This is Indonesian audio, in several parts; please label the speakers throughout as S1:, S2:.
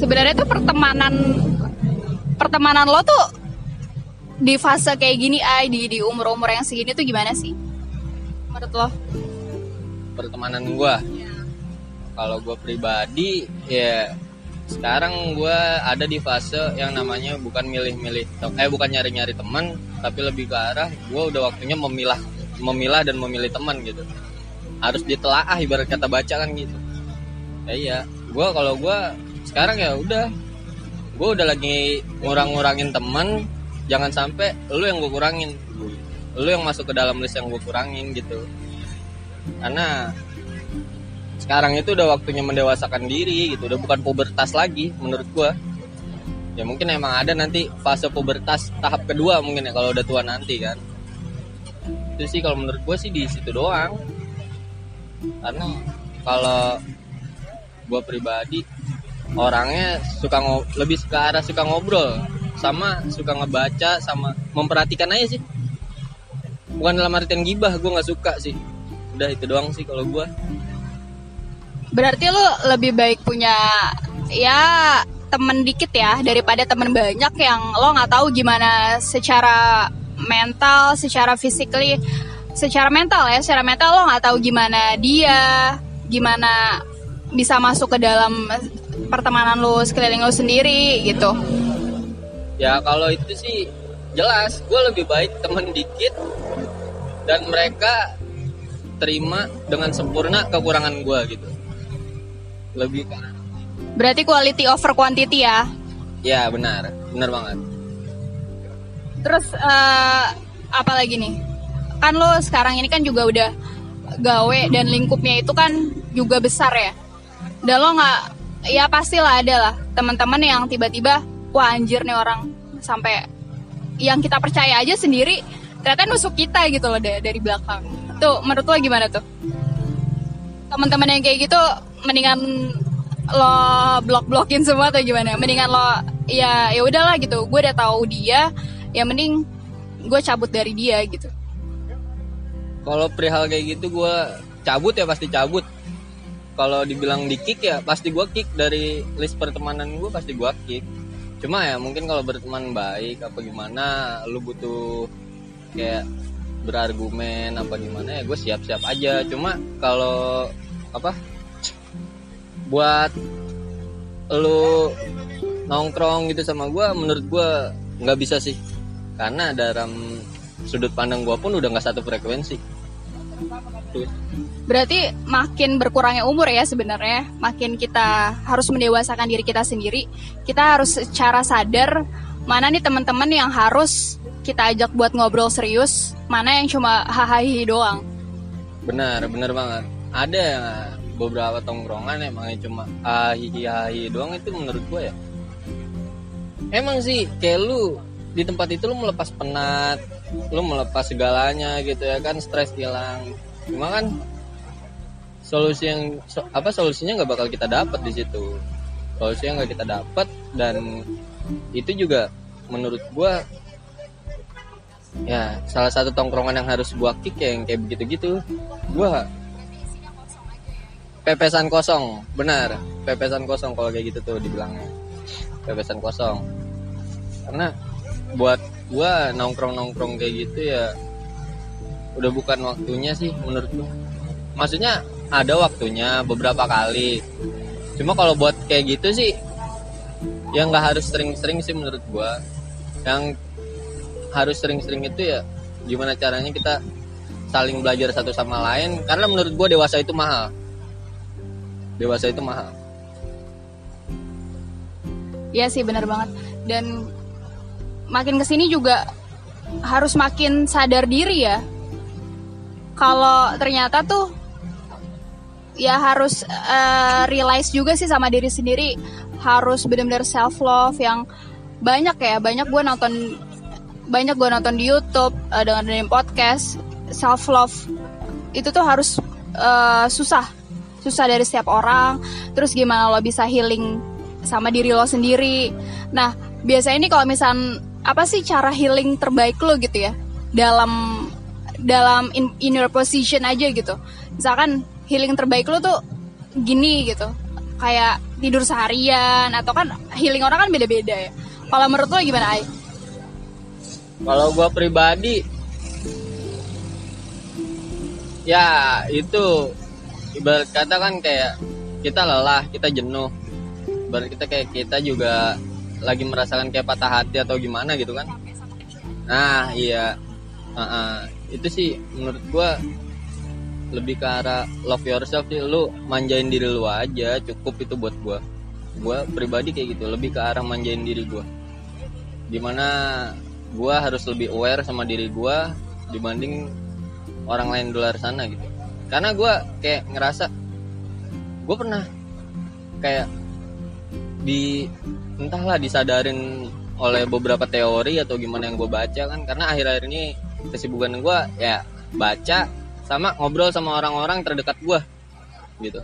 S1: sebenarnya tuh pertemanan pertemanan lo tuh di fase kayak gini ay di di umur umur yang segini tuh gimana sih? Menurut lo?
S2: Pertemanan gue kalau gue pribadi ya sekarang gue ada di fase yang namanya bukan milih-milih eh bukan nyari-nyari teman tapi lebih ke arah gue udah waktunya memilah memilah dan memilih teman gitu. Harus ditelaah ibarat kata baca kan gitu. Ya iya gue kalau gue sekarang ya udah. Gue udah lagi ngurang-ngurangin teman jangan sampai lu yang gue kurangin. Lu yang masuk ke dalam list yang gue kurangin gitu. Karena sekarang itu udah waktunya mendewasakan diri gitu. Udah bukan pubertas lagi menurut gue ya mungkin emang ada nanti fase pubertas tahap kedua mungkin ya kalau udah tua nanti kan. Itu sih kalau menurut gue sih di situ doang. Karena kalau gue pribadi orangnya suka ngob lebih ke arah suka ngobrol sama suka ngebaca sama memperhatikan aja sih. Bukan dalam artian gibah gue nggak suka sih. Udah itu doang sih kalau gue
S1: berarti lo lebih baik punya ya temen dikit ya daripada temen banyak yang lo nggak tahu gimana secara mental secara physically secara mental ya secara mental lo nggak tahu gimana dia gimana bisa masuk ke dalam pertemanan lo sekeliling lo sendiri gitu.
S2: Ya kalau itu sih jelas gue lebih baik temen dikit dan mereka terima dengan sempurna kekurangan gue gitu. Lebih ke
S1: berarti quality over quantity ya?
S2: Ya benar. Benar banget.
S1: Terus uh, apa lagi nih? Kan lo sekarang ini kan juga udah gawe dan lingkupnya itu kan juga besar ya. Dan lo nggak ya pastilah ada lah. Teman-teman yang tiba-tiba wah anjir nih orang. Sampai yang kita percaya aja sendiri ternyata nusuk kita gitu loh dari, dari belakang. Tuh menurut lo gimana tuh? Teman-teman yang kayak gitu mendingan lo blok-blokin semua atau gimana? Mendingan lo ya ya udahlah gitu. Gue udah tahu dia ya mending gue cabut dari dia gitu.
S2: Kalau perihal kayak gitu gue cabut ya pasti cabut kalau dibilang di kick ya pasti gue kick. Dari list pertemanan gue pasti gue kick. Cuma ya mungkin kalau berteman baik apa gimana lu butuh kayak berargumen apa gimana ya gue siap-siap aja. Cuma kalau apa buat lu nongkrong gitu sama gue menurut gue nggak bisa sih. Karena dalam sudut pandang gue pun udah nggak satu frekuensi
S1: Berarti makin berkurangnya umur ya sebenarnya, makin kita harus mendewasakan diri kita sendiri. Kita harus secara sadar mana nih teman-teman yang harus kita ajak buat ngobrol serius, mana yang cuma hahaha doang.
S2: Benar, benar banget. Ada beberapa tongkrongan emangnya cuma hahaha doang itu menurut gue ya. Emang sih kayak lu di tempat itu lu melepas penat, lu melepas segalanya gitu ya kan, stres hilang. Cuma kan solusi yang so, apa solusinya nggak bakal kita dapat di situ. Solusi yang nggak kita dapat dan itu juga menurut gua ya salah satu tongkrongan yang harus gua kick ya yang kayak begitu gitu gua pepesan kosong benar. Pepesan kosong kalau kayak gitu tuh dibilangnya. Pepesan kosong. Karena buat gua nongkrong nongkrong kayak gitu ya udah bukan waktunya sih menurut gua. Maksudnya ada waktunya beberapa kali. Cuma kalau buat kayak gitu sih ya nggak harus sering-sering sih menurut gua. Yang harus sering-sering itu ya gimana caranya kita saling belajar satu sama lain. Karena menurut gua dewasa itu mahal. Dewasa itu mahal.
S1: Iya sih benar banget. Dan makin ke sini juga harus makin sadar diri ya kalau ternyata tuh ya harus uh, realize juga sih sama diri sendiri. Harus benar-benar self love yang banyak ya. Banyak gue nonton banyak gue nonton di YouTube uh, dengan dengerin podcast. Self love itu tuh harus uh, susah. Susah dari setiap orang. Terus gimana lo bisa healing sama diri lo sendiri. Nah biasanya ini kalau misal apa sih cara healing terbaik lo gitu ya? Dalam dalam in, inner position aja gitu misalkan healing terbaik lo tuh gini gitu kayak tidur seharian atau kan healing orang kan beda-beda ya kalau menurut lo gimana Ai?
S2: Kalau gue pribadi, ya itu ibarat kata kan kayak kita lelah, kita jenuh. Ibarat kita kayak kita juga lagi merasakan kayak patah hati atau gimana gitu kan. Nah iya, uh -uh. Itu sih menurut gue lebih ke arah love yourself sih. Lu manjain diri lu aja cukup itu buat gue gue pribadi kayak gitu lebih ke arah manjain diri gue di mana gue harus lebih aware sama diri gue dibanding orang lain di luar sana gitu. Karena gue kayak ngerasa gue pernah kayak di entahlah disadarin oleh beberapa teori atau gimana yang gue baca kan. Karena akhir-akhir ini kesibukan gue ya baca sama ngobrol sama orang-orang terdekat gue gitu.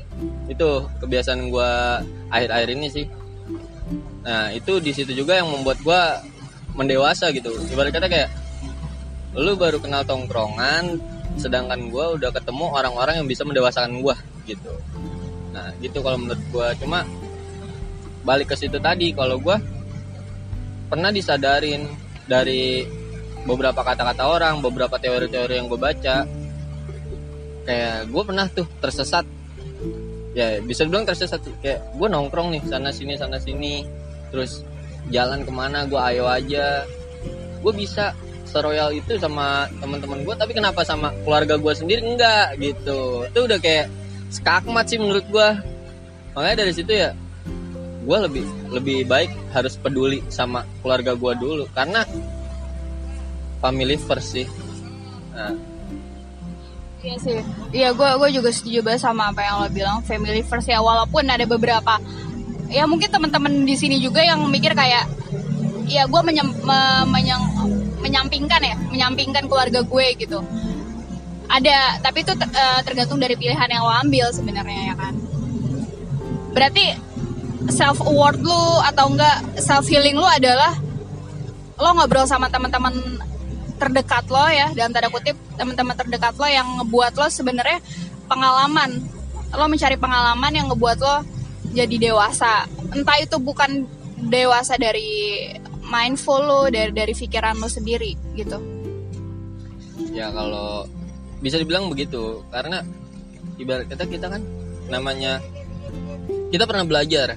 S2: Itu kebiasaan gue akhir-akhir ini sih. Nah itu di situ juga yang membuat gue mendewasa gitu. Ibarat kata kayak lu baru kenal tongkrongan sedangkan gue udah ketemu orang-orang yang bisa mendewasakan gue gitu. Nah gitu kalau menurut gue cuma balik ke situ tadi kalau gue pernah disadarin dari beberapa kata-kata orang beberapa teori-teori yang gue baca. Kayak gue pernah tuh tersesat. Ya bisa bilang tersesat kayak gue nongkrong nih sana sini sana sini. Terus jalan ke mana gue ayo aja. Gue bisa seroyal itu sama teman-teman gue tapi kenapa sama keluarga gue sendiri? Enggak gitu. Itu udah kayak skakmat sih menurut gue makanya dari situ ya gue lebih lebih baik harus peduli sama keluarga gue dulu. Karena family first sih nah,
S1: Iya sih. Iya, gue gue juga setuju banget sama apa yang lo bilang family first ya. Walaupun ada beberapa, ya mungkin teman-teman di sini juga yang mikir kayak, ya gue menyem, me, menyang, menyampingkan ya, menyampingkan keluarga gue gitu. Ada, tapi itu uh, tergantung dari pilihan yang lo ambil sebenarnya ya kan. Berarti self award lu atau enggak self healing lu adalah lo ngobrol sama teman-teman terdekat lo ya dalam tanda kutip teman-teman terdekat lo yang ngebuat lo sebenarnya pengalaman. Lo mencari pengalaman yang ngebuat lo jadi dewasa. Entah itu bukan dewasa dari mindful lo dari dari pikiran lo sendiri gitu.
S2: Ya kalau bisa dibilang begitu. Karena ibarat kata kita kan namanya kita pernah belajar.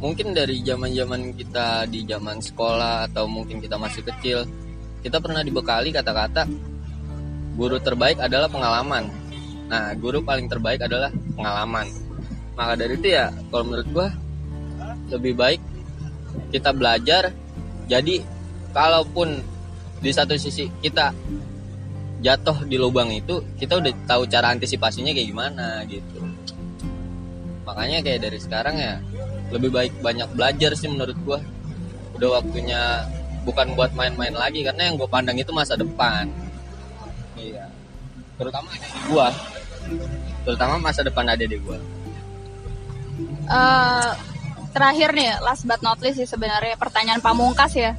S2: Mungkin dari zaman zaman kita di zaman sekolah atau mungkin kita masih kecil kita pernah dibekali kata-kata guru terbaik adalah pengalaman. Nah, guru paling terbaik adalah pengalaman. Maka dari itu ya, kalau menurut gua lebih baik kita belajar. Jadi, kalaupun di satu sisi kita jatuh di lubang itu, kita udah tahu cara antisipasinya kayak gimana gitu. Makanya kayak dari sekarang ya, lebih baik banyak belajar sih menurut gua. Udah waktunya bukan buat main-main lagi karena yang gue pandang itu masa depan. Iya. Terutama ada di gua. Terutama masa depan ada di gua.
S1: Uh, terakhir nih last but not least sih sebenarnya pertanyaan pamungkas ya.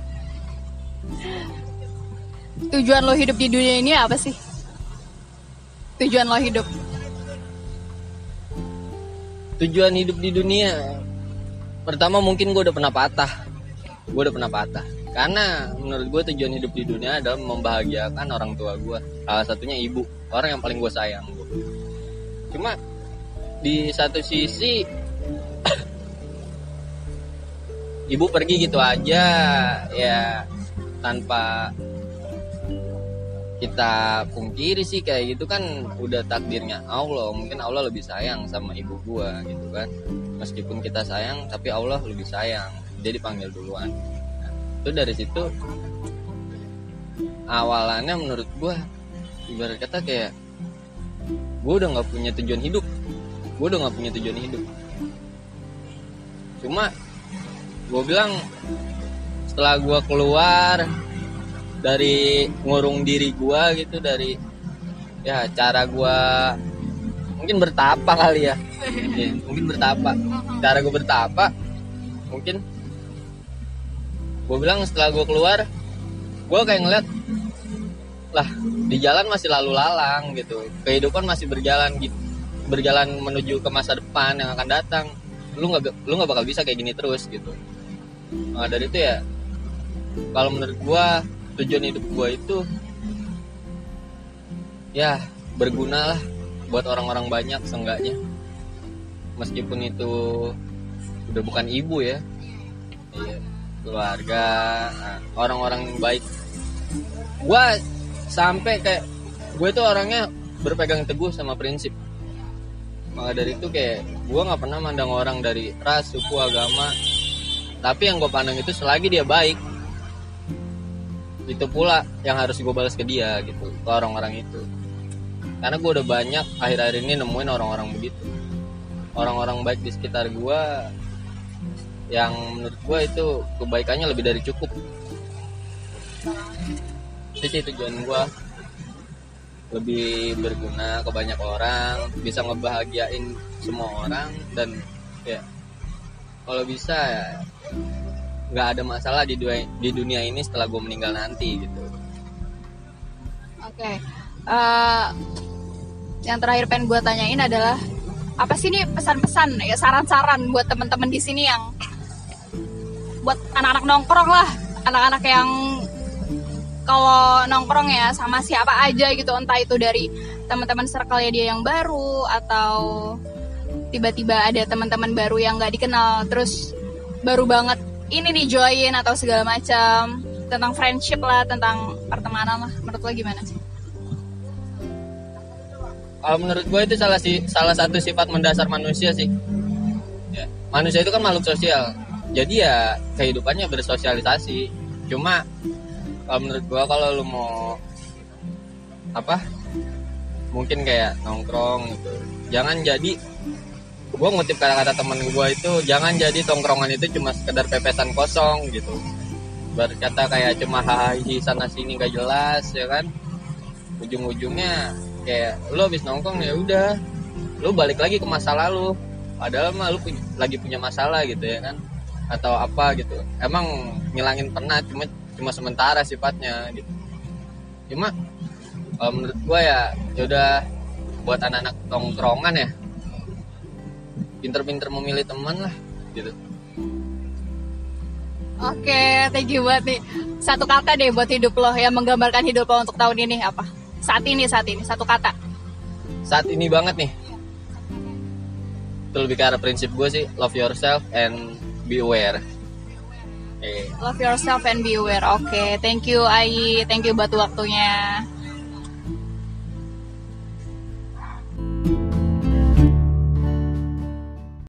S1: Tujuan lo hidup di dunia ini apa sih? Tujuan lo hidup.
S2: Tujuan hidup di dunia pertama mungkin gue udah pernah patah. Gue udah pernah patah karena menurut gue tujuan hidup di dunia adalah membahagiakan orang tua gue salah satunya ibu orang yang paling gue sayang. Cuma di satu sisi ibu pergi gitu aja ya tanpa kita pungkiri sih kayak gitu kan udah takdirnya Allah. Mungkin Allah lebih sayang sama ibu gua gitu kan. Meskipun kita sayang tapi Allah lebih sayang. Jadi panggil duluan itu dari situ awalannya menurut gue ibarat kata kayak gue udah nggak punya tujuan hidup. Gue udah nggak punya tujuan hidup. Cuma gue bilang setelah gue keluar dari ngurung diri gue gitu dari ya cara gue mungkin bertapa kali ya, ya mungkin bertapa. Cara gue bertapa mungkin gue bilang setelah gue keluar gue kayak ngeliat lah di jalan masih lalu lalang gitu. Kehidupan masih berjalan gitu berjalan menuju ke masa depan yang akan datang. Lu nggak lu nggak bakal bisa kayak gini terus gitu. Nah dari itu ya kalau menurut gua tujuan hidup gua itu ya berguna lah buat orang-orang banyak seenggaknya. Meskipun itu udah bukan ibu ya. Iya, keluarga orang-orang baik. Gua sampai kayak gue itu orangnya berpegang teguh sama prinsip. Maka dari itu kayak gue nggak pernah mandang orang dari ras suku agama. Tapi yang gue pandang itu selagi dia baik itu pula yang harus gue balas ke dia gitu ke orang-orang itu. Karena gue udah banyak akhir-akhir ini nemuin orang-orang begitu. Orang-orang baik di sekitar gue yang menurut gue itu kebaikannya lebih dari cukup itu tujuan gue lebih berguna ke banyak orang bisa ngebahagiain semua orang dan ya kalau bisa nggak ada masalah di dunia, di dunia ini setelah gue meninggal nanti gitu
S1: oke okay. uh, eh, yang terakhir pengen gue tanyain adalah apa sih nih pesan-pesan ya saran-saran buat teman-teman di sini yang buat anak-anak nongkrong lah anak-anak yang kalau nongkrong ya sama siapa aja gitu entah itu dari teman-teman circle ya dia yang baru atau tiba-tiba ada teman-teman baru yang nggak dikenal terus baru banget ini nih join atau segala macam tentang friendship lah tentang pertemanan lah menurut lo gimana sih?
S2: Kalau menurut gue itu salah si salah satu sifat mendasar manusia sih. Ya, manusia itu kan makhluk sosial. Jadi ya kehidupannya bersosialisasi. Cuma kalau menurut gua kalau lu mau apa mungkin kayak nongkrong gitu. Jangan jadi gua ngutip kata-kata temen gua itu jangan jadi tongkrongan itu cuma sekedar pepesan kosong gitu. Berkata kayak cuma hahaha sana sini gak jelas ya kan. Ujung-ujungnya kayak lu habis nongkrong ya udah lu balik lagi ke masa lalu. Padahal mah punya, lagi punya masalah gitu ya kan atau apa gitu emang ngilangin penat cuma cuma sementara sifatnya gitu cuma kalau menurut gue ya ya udah buat anak-anak tongkrongan ya pinter-pinter memilih teman lah gitu
S1: Oke, thank you buat nih. Satu kata deh buat hidup lo yang menggambarkan hidup lo untuk tahun ini apa? Saat ini, saat ini, satu kata.
S2: Saat ini banget nih. Itu lebih ke arah prinsip gue sih, love yourself and be aware.
S1: Love yourself and be aware. Oke, okay. thank you Ai, thank you buat waktunya.